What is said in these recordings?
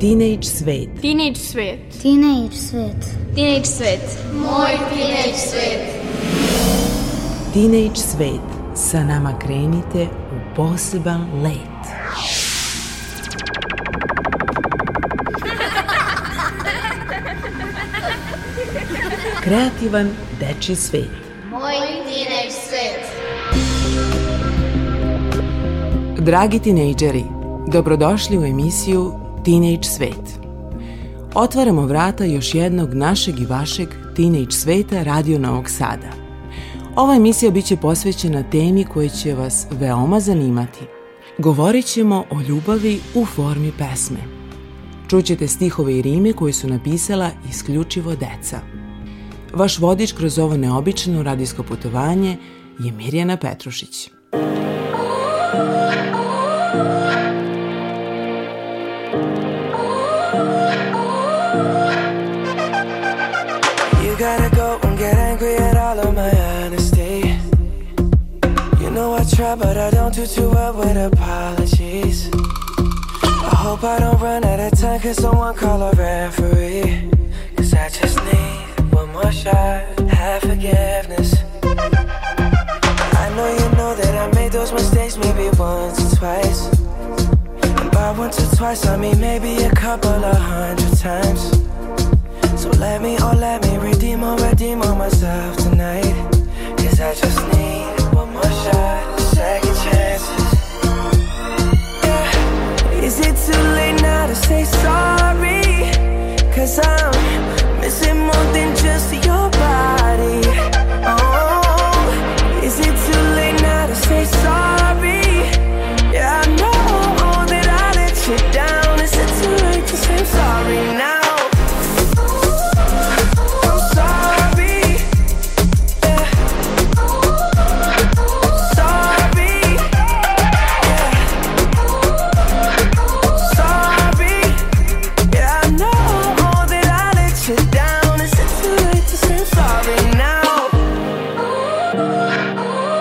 Teenage svet. Teenage svet. Teenage svet. Teenage svet. Moj teenage svet. Teenage svet. Sa nama krenite u poseban let. Kreativan dečji svet. Moj teenage svet. Dragi tinejdžeri, dobrodošli u emisiju Teenage svet. Otvaramo vrata još jednog našeg i vašeg Teenage sveta Radio Novog Sada. Ova emisija biće posvećena temi koja će vas veoma zanimati. Govorit ćemo o ljubavi u formi pesme. Čućete stihove i rime koje su napisala isključivo deca. Vaš vodič kroz ovo neobično radijsko putovanje je Mirjana Petrušić. You but I don't do too well with apologies. I hope I don't run out of time, cause someone call a referee. Cause I just need one more shot, have forgiveness. I know you know that I made those mistakes maybe once or twice. And by once or twice, I mean maybe a couple of hundred times. So let me, oh let me redeem or redeem on myself tonight Cause I just need one more shot, too late now to say sorry? Cause I'm missing more than just your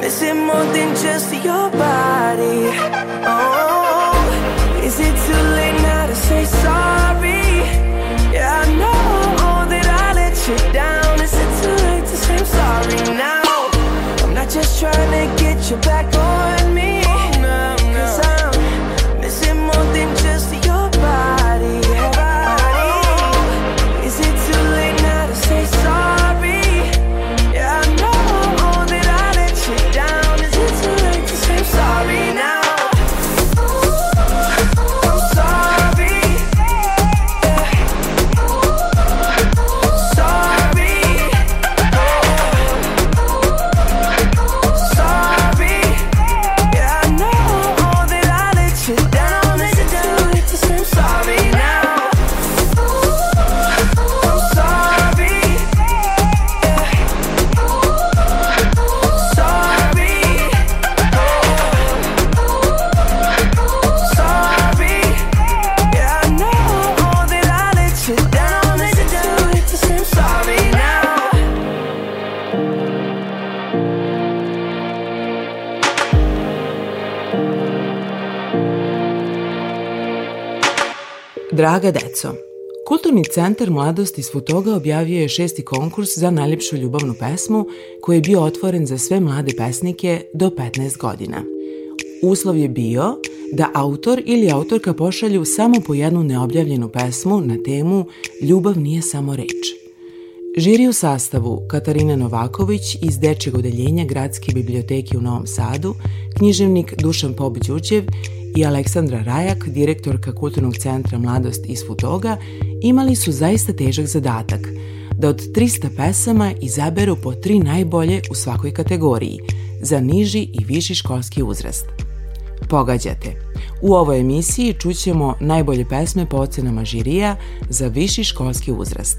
missing more than just your body. Oh, is it too late now to say sorry? Yeah, I know that I let you down. Is it too late to say I'm sorry now? I'm not just trying to get you back on me. Draga deco, Kulturni centar Mladosti Futoga objavio je šesti konkurs za najljepšu ljubavnu pesmu koji je bio otvoren za sve mlade pesnike do 15 godina. Uslov je bio da autor ili autorka pošalju samo po jednu neobjavljenu pesmu na temu Ljubav nije samo reč. Žiri u sastavu Katarina Novaković iz Dečjeg odeljenja Gradske biblioteke u Novom Sadu, književnik Dušan Pob-Đuđev i Aleksandra Rajak, direktorka Kulturnog centra Mladost iz Futoga, imali su zaista težak zadatak da od 300 pesama izaberu po tri najbolje u svakoj kategoriji za niži i viši školski uzrast. Pogađate. U ovoj emisiji čućemo najbolje pesme po ocenama žirija za viši školski uzrast.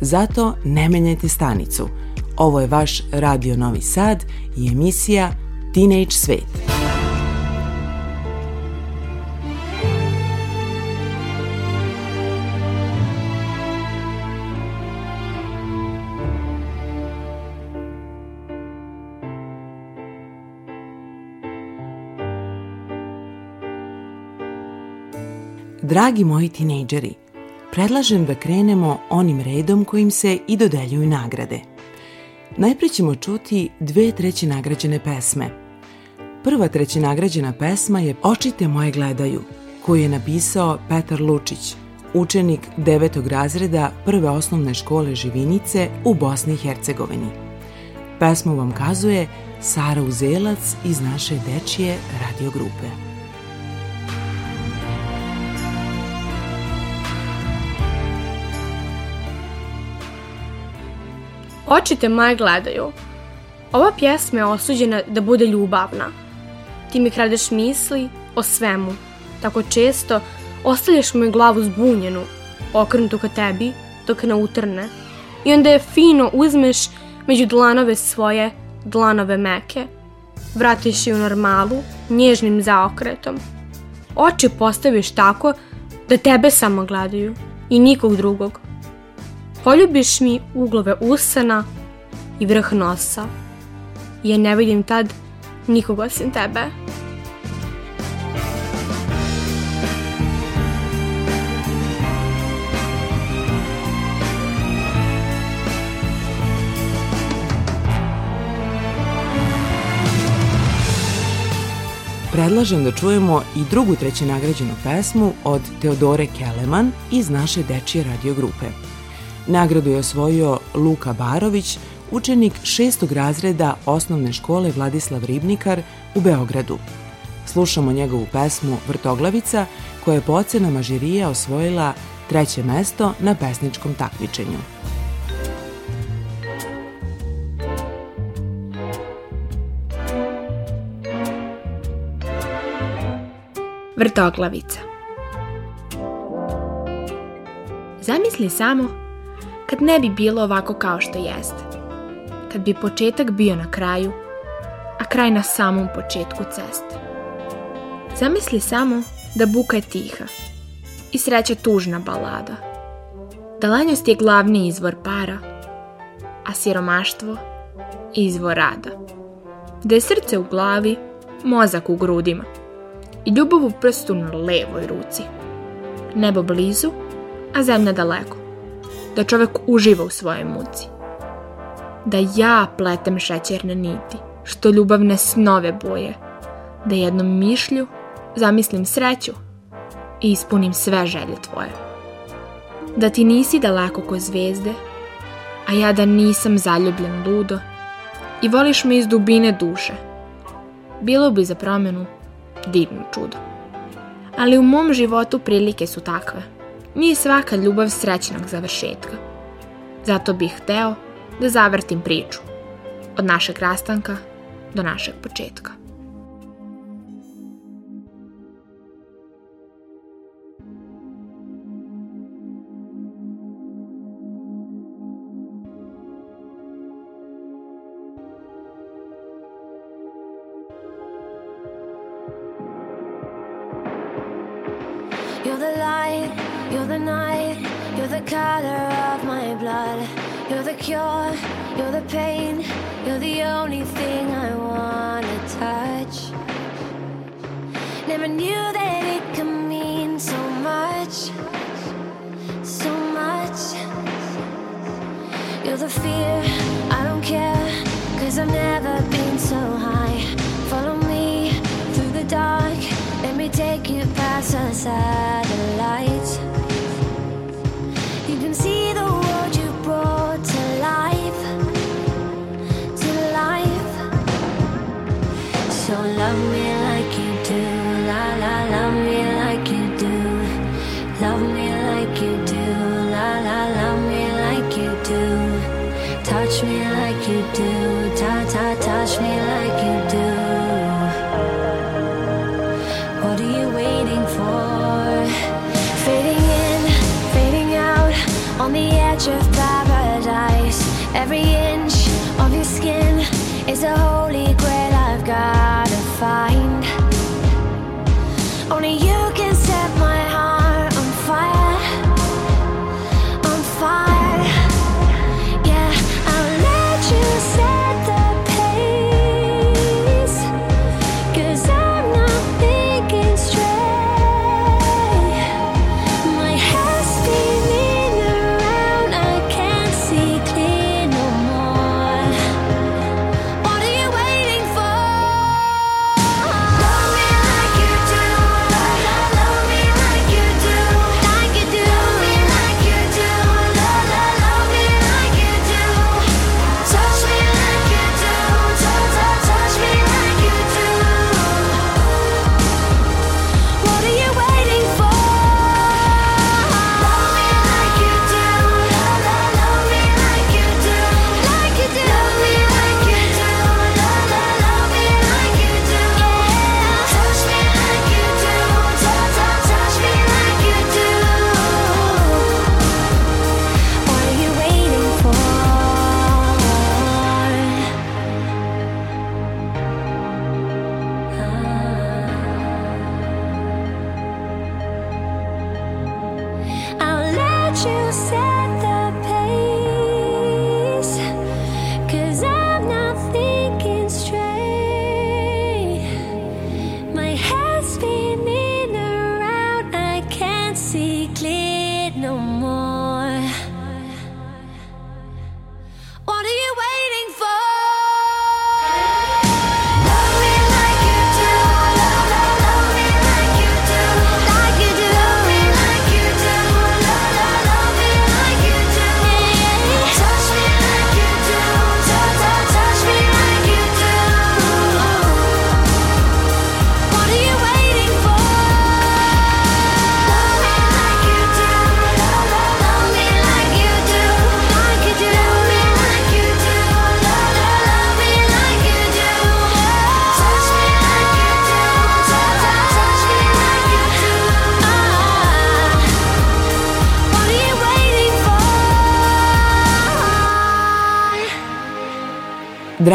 Zato ne menjajte stanicu. Ovo je vaš Radio Novi Sad i emisija Teenage Svet. Dragi moji tinejdžeri, predlažem da krenemo onim redom kojim se i dodeljuju nagrade. Najpre ćemo čuti dve treći nagrađene pesme. Prva treći nagrađena pesma je Očite moje gledaju, koju je napisao Petar Lučić, učenik devetog razreda prve osnovne škole Živinice u Bosni i Hercegovini. Pesmu vam kazuje Sara Uzelac iz naše dečije radiogrupe. Oči te moje gledaju. Ova pjesma je osuđena da bude ljubavna. Ti mi kradeš misli o svemu. Tako često ostavljaš moju glavu zbunjenu, okrenutu ka tebi, dok ne utrne. I onda je fino uzmeš među dlanove svoje, dlanove meke. Vratiš je u normalu, nježnim zaokretom. Oči postaviš tako da tebe samo gledaju i nikog drugog. Poljubiš mi uglove usana i vrh nosa. Ja ne vidim tad nikoga osim tebe. Predlažem da čujemo i drugu treće nagrađenu pesmu od Teodore Keleman iz naše dečije radio grupe. Nagradu je osvojio Luka Barović, učenik šestog razreda osnovne škole Vladislav Ribnikar u Beogradu. Slušamo njegovu pesmu Vrtoglavica, koja je po ocenama žirija osvojila treće mesto na pesničkom takmičenju. Vrtoglavica Zamisli samo kad ne bi bilo ovako kao što jeste. Kad bi početak bio na kraju, a kraj na samom početku ceste. Zamisli samo da buka je tiha i sreća tužna balada. Da lenjost je glavni izvor para, a siromaštvo izvor rada. Da je srce u glavi, mozak u grudima i ljubav u prstu na levoj ruci. Nebo blizu, a zemlja daleko da čovek uživa u svojoj muci. Da ja pletem šećerne niti, što ljubavne snove boje, da jednom mišlju zamislim sreću i ispunim sve želje tvoje. Da ti nisi daleko ko zvezde, a ja da nisam zaljubljen ludo i voliš me iz dubine duše. Bilo bi za promenu divno čudo. Ali u mom životu prilike su takve – Nije svaka ljubav srećnog završetka. Zato bih hteo da zavrtim priču. Od našeg rastanka do našeg početka. Don't love me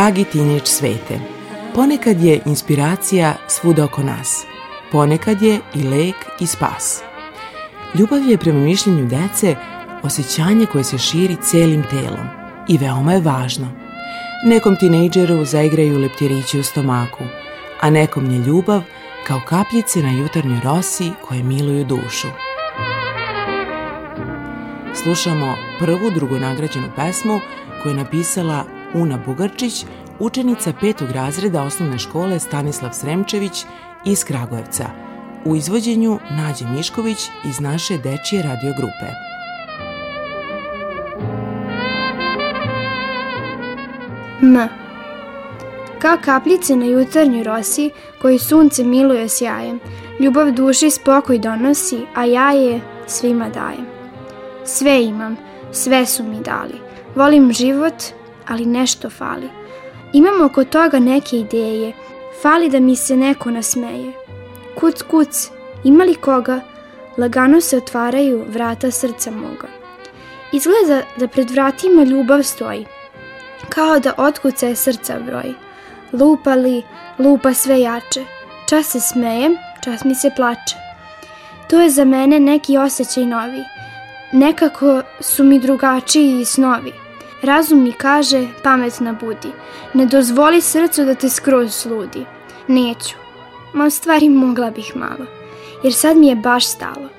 Dragi tineč svete, ponekad je inspiracija svuda oko nas. Ponekad je i lek i spas. Ljubav je prema mišljenju dece osjećanje koje se širi celim telom i veoma je važno. Nekom tinejdžeru zaigraju leptirići u stomaku, a nekom je ljubav kao kapljice na jutarnjoj rosi koje miluju dušu. Slušamo prvu drugonagrađenu pesmu koju je napisala Una Bugarčić, učenica petog razreda osnovne škole Stanislav Sremčević iz Kragujevca, u izvođenju Nađe Mišković iz naše dečije radio grupe. M. Kao kapljice na jutarnjoj rosi koji sunce miluje sjajem, ljubav duši spokoj donosi, a ja je svima dajem. Sve imam, sve su mi dali. Volim život, ali nešto fali. Imam oko toga neke ideje, fali da mi se neko nasmeje. Kuc, kuc, ima li koga? Lagano se otvaraju vrata srca moga. Izgleda da pred vratima ljubav stoji, kao da otkucaje srca broj. Lupa li, lupa sve jače. Čas se smeje, čas mi se plače. To je za mene neki osjećaj novi. Nekako su mi drugačiji i snovi. Razum mi kaže, pametna budi. Ne dozvoli srcu da te skroz sludi. Neću. Ma u stvari mogla bih malo. Jer sad mi je baš stalo.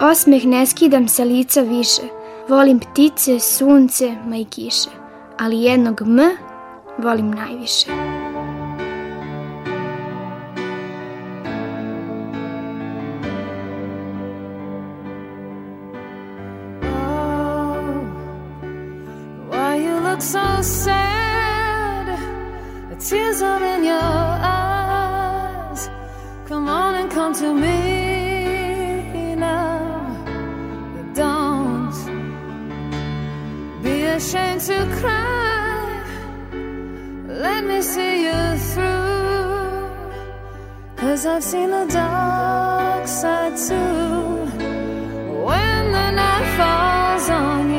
Osmeh ne skidam sa lica više. Volim ptice, sunce, ma i kiše. Ali jednog M volim najviše. So sad? The tears are in your eyes. Come on and come to me now. Don't be ashamed to cry. Let me see you through. Cause I've seen the dark side too. When the night falls on you,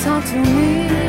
talk to me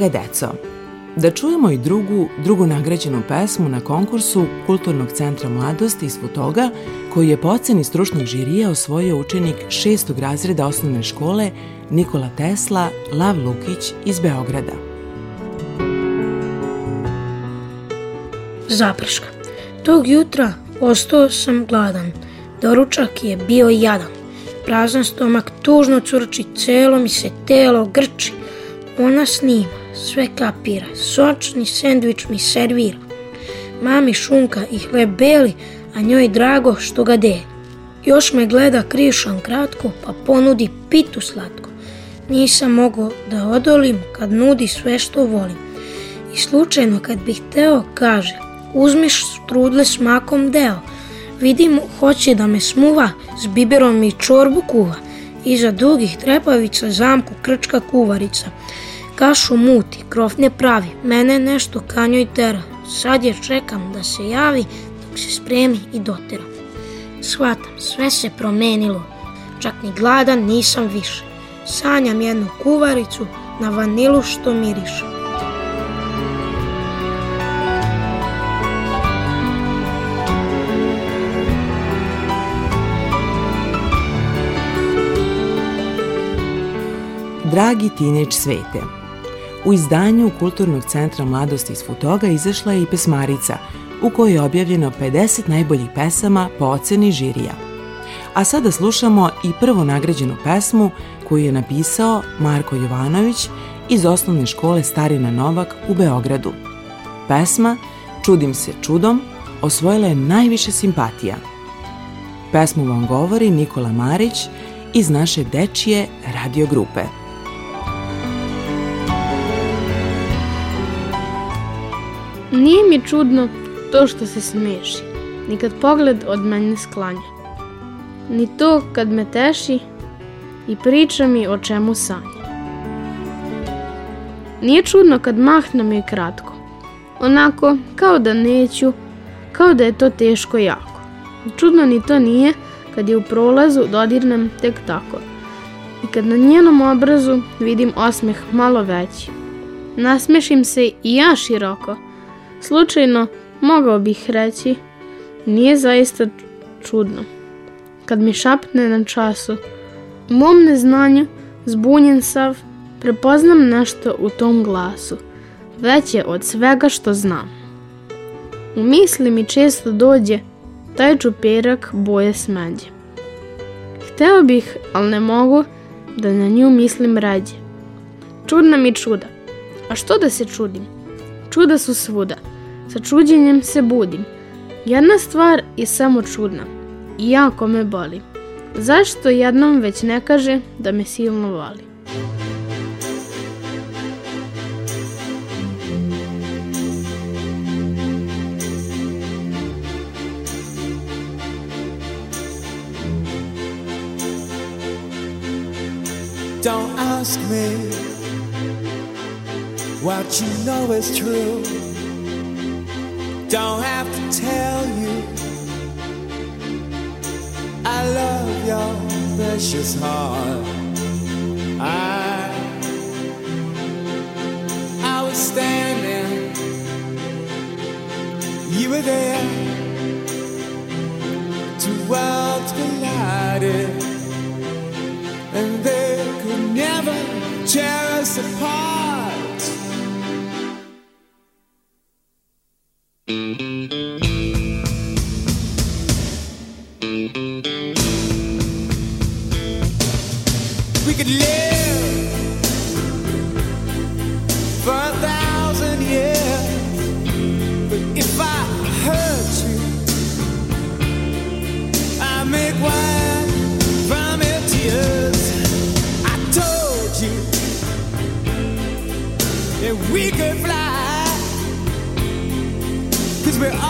Draga deco, da čujemo i drugu, drugu nagrađenu pesmu na konkursu Kulturnog centra mladosti iz Futoga, koju je po oceni stručnog žirija osvojio učenik šestog razreda osnovne škole Nikola Tesla Lav Lukić iz Beograda. Zaprška. Tog jutra ostao sam gladan. Doručak je bio jadan. Prazan stomak tužno curči, celo mi se telo grči. Ona snima, sve kapira, sočni sendvič mi servira. Mami šunka i hleb beli, a njoj drago što ga deli. Još me gleda krišom kratko, pa ponudi pitu slatko. Nisam mogao da odolim kad nudi sve što volim. I slučajno kad bih teo, kaže, uzmiš strudle s makom deo. Vidim, hoće da me smuva, s biberom i čorbu kuva. Iza dugih trepavica zamku krčka kuvarica. Kašu muti, krov ne pravi, mene nešto kanjoj tera. Sad je čekam da se javi, dok se spremi i dotera. Shvatam, sve se promenilo, čak ni gladan nisam više. Sanjam jednu kuvaricu na vanilu što miriše. Dragi tineč svete, u izdanju Kulturnog centra mladosti iz Futoga izašla je i pesmarica u kojoj je objavljeno 50 najboljih pesama po oceni žirija. A sada slušamo i prvo nagrađenu pesmu koju je napisao Marko Jovanović iz osnovne škole Starina Novak u Beogradu. Pesma Čudim se čudom osvojila je najviše simpatija. Pesmu vam govori Nikola Marić iz naše dečije radio grupe. Nije mi čudno to što se smeši, ni kad pogled od mene sklanja. Ni to kad me teši i priča mi o čemu sanja. Nije čudno kad mahnem i kratko, onako kao da neću, kao da je to teško jako. Čudno ni to nije kad je u prolazu dodirnem tek tako i kad na njenom obrazu vidim osmeh malo veći. Nasmešim se i ja široko, Slučajno, mogao bih reći, nije zaista čudno. Kad mi šapne na času, u mom neznanju, zbunjen sav, prepoznam nešto u tom glasu. veće od svega što znam. U misli mi često dođe taj čuperak boje smeđe. Hteo bih, ali ne mogu, da na nju mislim rađe. Čudna mi čuda. A što da se čudim? Čuda su svuda. Sa čuđenjem se budim. Jedna stvar je samo čudna. I jako me boli. Zašto jednom već ne kaže da me silno voli? Don't ask me what you know is true. Don't have to tell you I love your precious heart. I I was standing, you were there. Two worlds collided and they could never tear us apart. We could live for a thousand years, but if I hurt you, I make wine from your tears. I told you that we could fly, cause we're all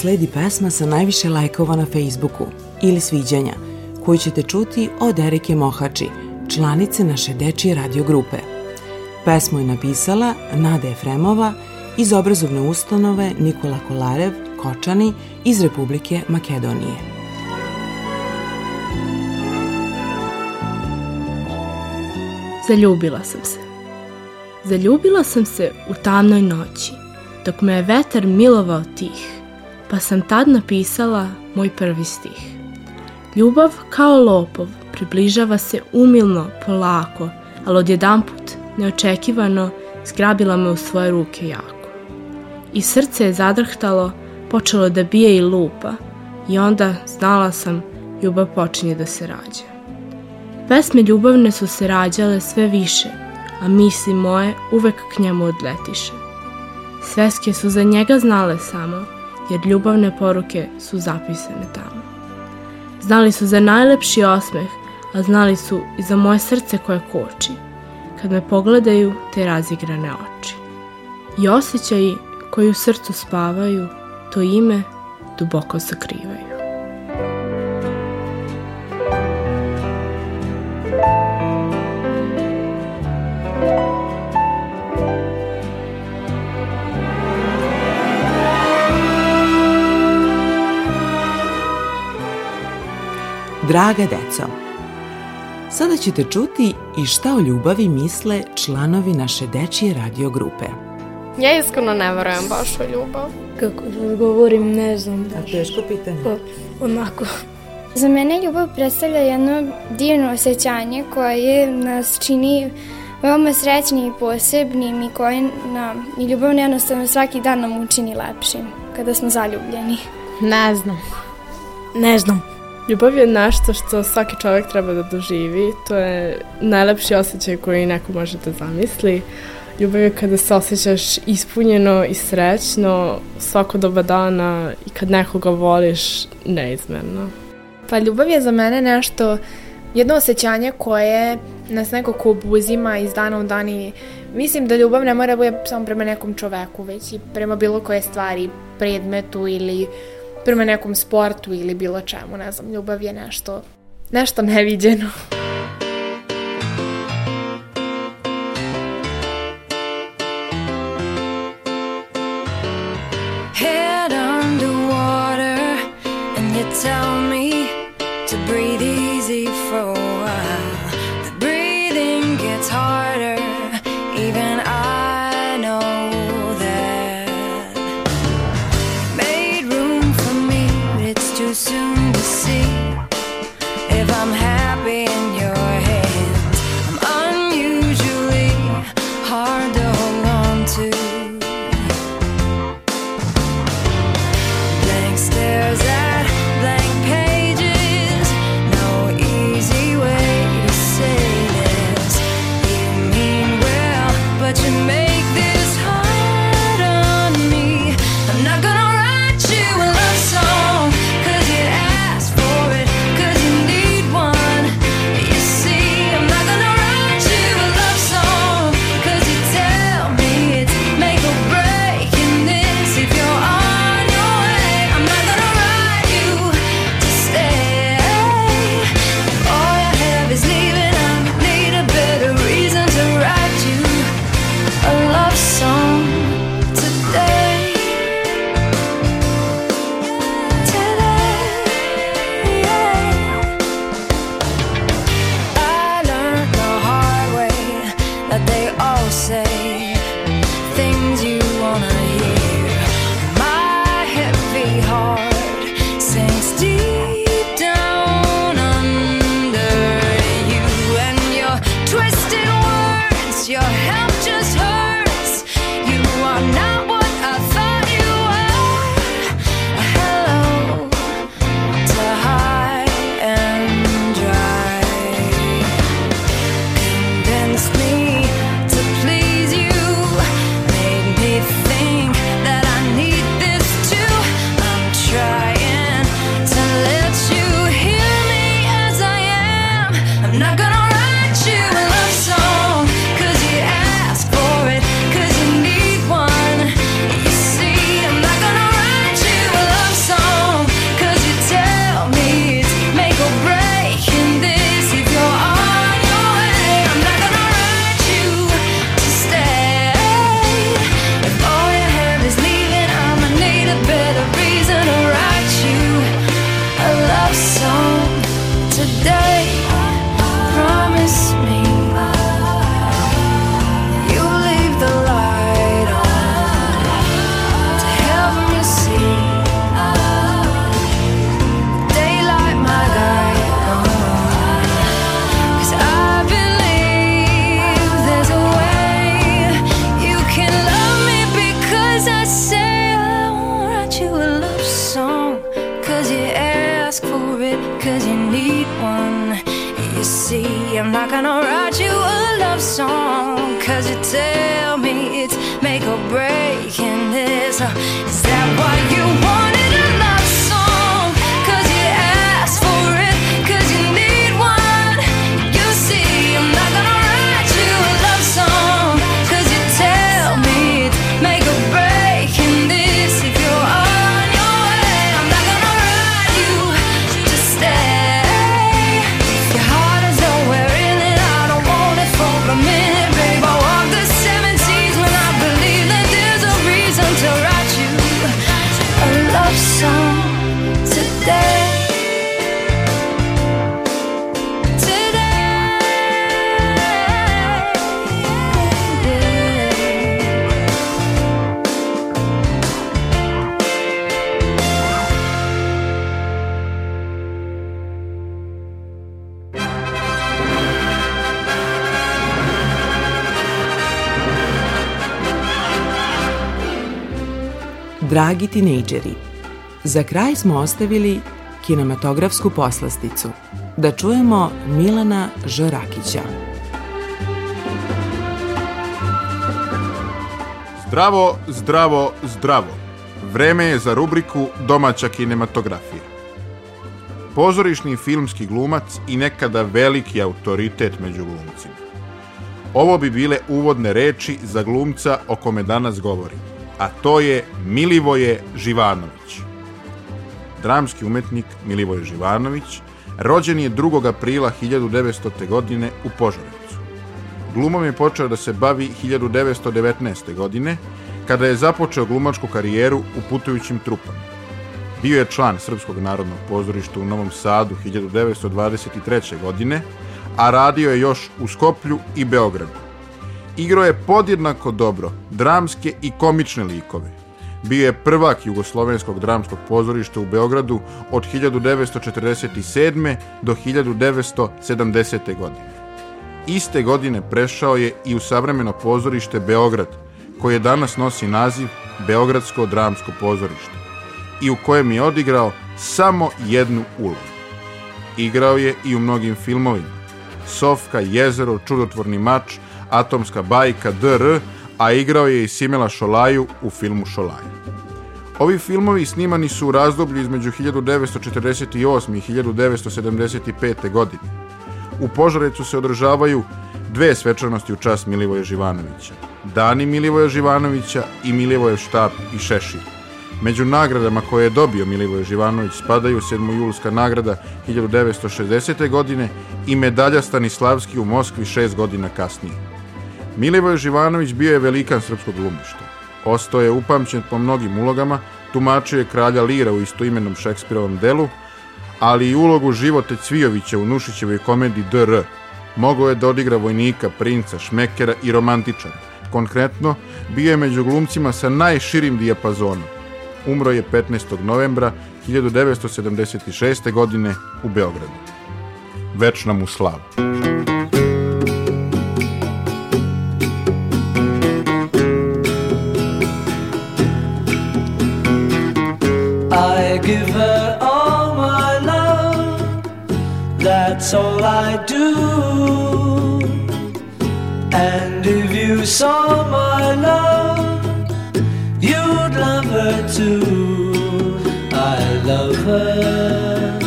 sledi pesma sa najviše lajkova na Facebooku ili sviđanja, koju ćete čuti od Erike Mohači, članice naše dečije radio grupe. Pesmu je napisala Nada Efremova iz obrazovne ustanove Nikola Kolarev, Kočani iz Republike Makedonije. Zaljubila sam se. Zaljubila sam se u tamnoj noći, dok me je vetar milovao tih, pa sam tad napisala moj prvi stih. Ljubav kao lopov približava se umilno, polako, ali odjedanput, neočekivano, zgrabila me u svoje ruke jako. I srce je zadrhtalo, počelo da bije i lupa, i onda znala sam, ljubav počinje da se rađa. Pesme ljubavne su se rađale sve više, a misli moje uvek k njemu odletiše. Sveske su za njega znale samo, jer ljubavne poruke su zapisane tamo. Znali su za najlepši osmeh, a znali su i za moje srce koje koči, kad me pogledaju te razigrane oči. I osjećaji koji u srcu spavaju, to ime duboko sakrivaju. Draga deco, sada ćete čuti i šta o ljubavi misle članovi naše dečije radio grupe. Ja iskreno ne verujem baš o ljubav. Kako da govorim, ne znam. Baš. A teško pitanje. Pa, onako. Za mene ljubav predstavlja jedno divno osjećanje koje nas čini veoma srećnim i posebnim i koje nam i ljubav jednostavno svaki dan nam učini lepšim kada smo zaljubljeni. Ne znam. Ne znam. Ljubav je nešto što svaki čovjek treba da doživi. To je najlepši osjećaj koji neko može da zamisli. Ljubav je kada se osjećaš ispunjeno i srećno svako doba dana i kad nekoga voliš neizmerno. Pa ljubav je za mene nešto, jedno osjećanje koje nas nekako obuzima iz dana u dan i mislim da ljubav ne mora da bude samo prema nekom čoveku, već i prema bilo koje stvari, predmetu ili prema nekom sportu ili bilo čemu, ne znam, ljubav je nešto, nešto neviđeno. Head underwater and you tell me to breathe in Dragi tinejdžeri, za kraj smo ostavili kinematografsku poslasticu. Da čujemo Milana Žorakića. Zdravo, zdravo, zdravo. Vreme je za rubriku Domaća kinematografija. Pozorišni filmski glumac i nekada veliki autoritet među glumcima. Ovo bi bile uvodne reči za glumca o kome danas govorim, a to je Milivoje Živanović. Dramski umetnik Milivoje Živanović rođen je 2. aprila 1900. godine u Požarevcu. Glumom je počeo da se bavi 1919. godine, kada je započeo glumačku karijeru u putujućim trupama. Bio je član Srpskog narodnog pozorišta u Novom Sadu 1923. godine, a radio je još u Skoplju i Beogradu. Igrao je podjednako dobro dramske i komične likove. Bio je prvak Jugoslovenskog dramskog pozorišta u Beogradu od 1947. do 1970. godine. Iste godine prešao je i u savremeno pozorište Beograd, koje danas nosi naziv Beogradsko dramsko pozorište i u kojem je odigrao samo jednu ulogu. Igrao je i u mnogim filmovima. Sofka, Jezero, Čudotvorni mač, Atomska bajka, DR, a igrao je i Simela Šolaju u filmu Šolaj. Ovi filmovi snimani su u razdoblju između 1948. i 1975. godine. U Požarecu se održavaju dve svečanosti u čast Milivoja Živanovića. Dani Milivoja Živanovića i Milivojev štab i šešir. Među nagradama koje je dobio Milivoje Živanović spadaju 7. julska nagrada 1960. godine i medalja Stanislavski u Moskvi šest godina kasnije. Milivoje Živanović bio je velikan srpskog glumišta. Ostao je upamćen po mnogim ulogama, tumačio je kralja Lira u istoimenom Šekspirovom delu, ali i ulogu Živote Cvijovića u Nušićevoj komediji DR. Mogao je da odigra vojnika, princa, šmekera i romantičara. Konkretno, bio je među glumcima sa najširim dijapazonom. Umro je 15. novembra 1976. godine u Beogradu. Večna mu slava. That's all I do. And if you saw my love, you'd love her too. I love her.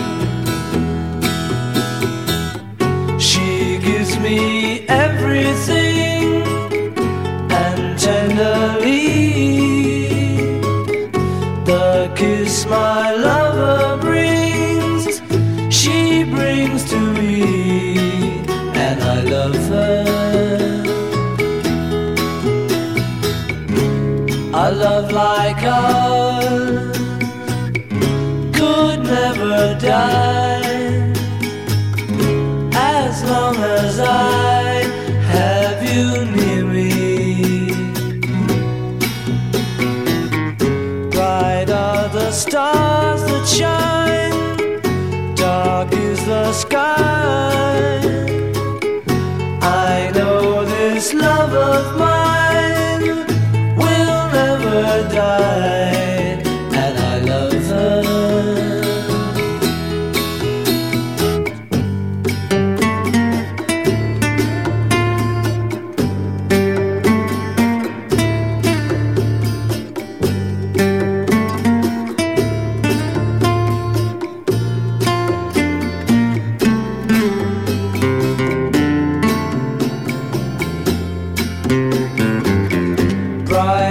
She gives me everything and tenderly the kiss my lover brings, she brings love like ours could never die as long as I have you near me. Bright are the stars that shine, dark is the sky. I know this love of mine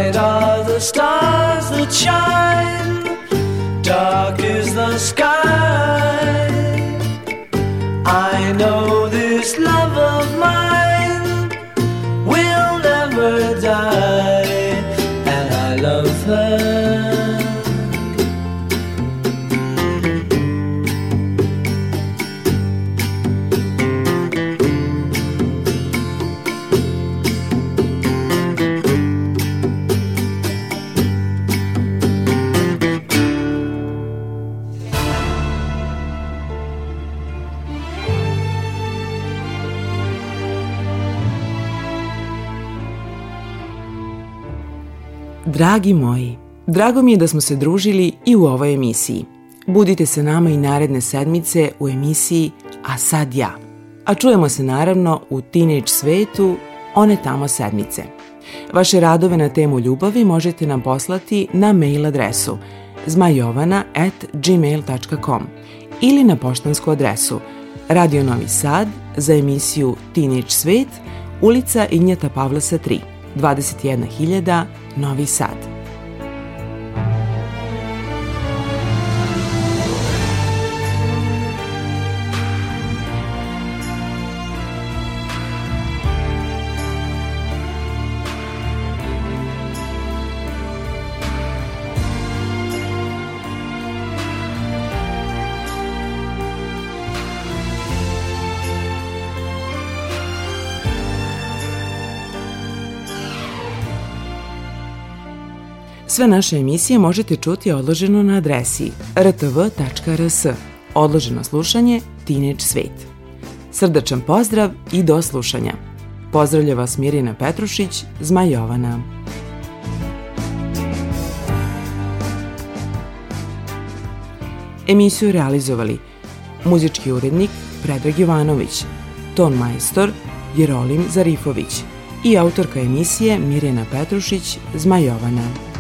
Bright are the stars that shine, dark is the sky. Dragi moji, Drago mi je da smo se družili i u ovoj emisiji. Budite se nama i naredne sedmice u emisiji A sad ja. A čujemo se naravno u Teenage svetu one tamo sedmice. Vaše radove na temu ljubavi možete nam poslati na mail adresu zmajovana at gmail.com ili na poštansku adresu Radio Novi Sad za emisiju Teenage svet, ulica Ignjata Pavlasa 3, 21.000, Novi Sad. Sve naše emisije možete čuti odloženo na adresi rtv.rs. Odloženo slušanje Teenage Svet. Srdačan pozdrav i do slušanja. Pozdravlja vas Mirjana Petrušić, Zmajovana. Emisiju realizovali muzički urednik Predrag Jovanović, ton majstor Jerolim Zarifović i autorka emisije Mirjana Petrušić, Zmajovana.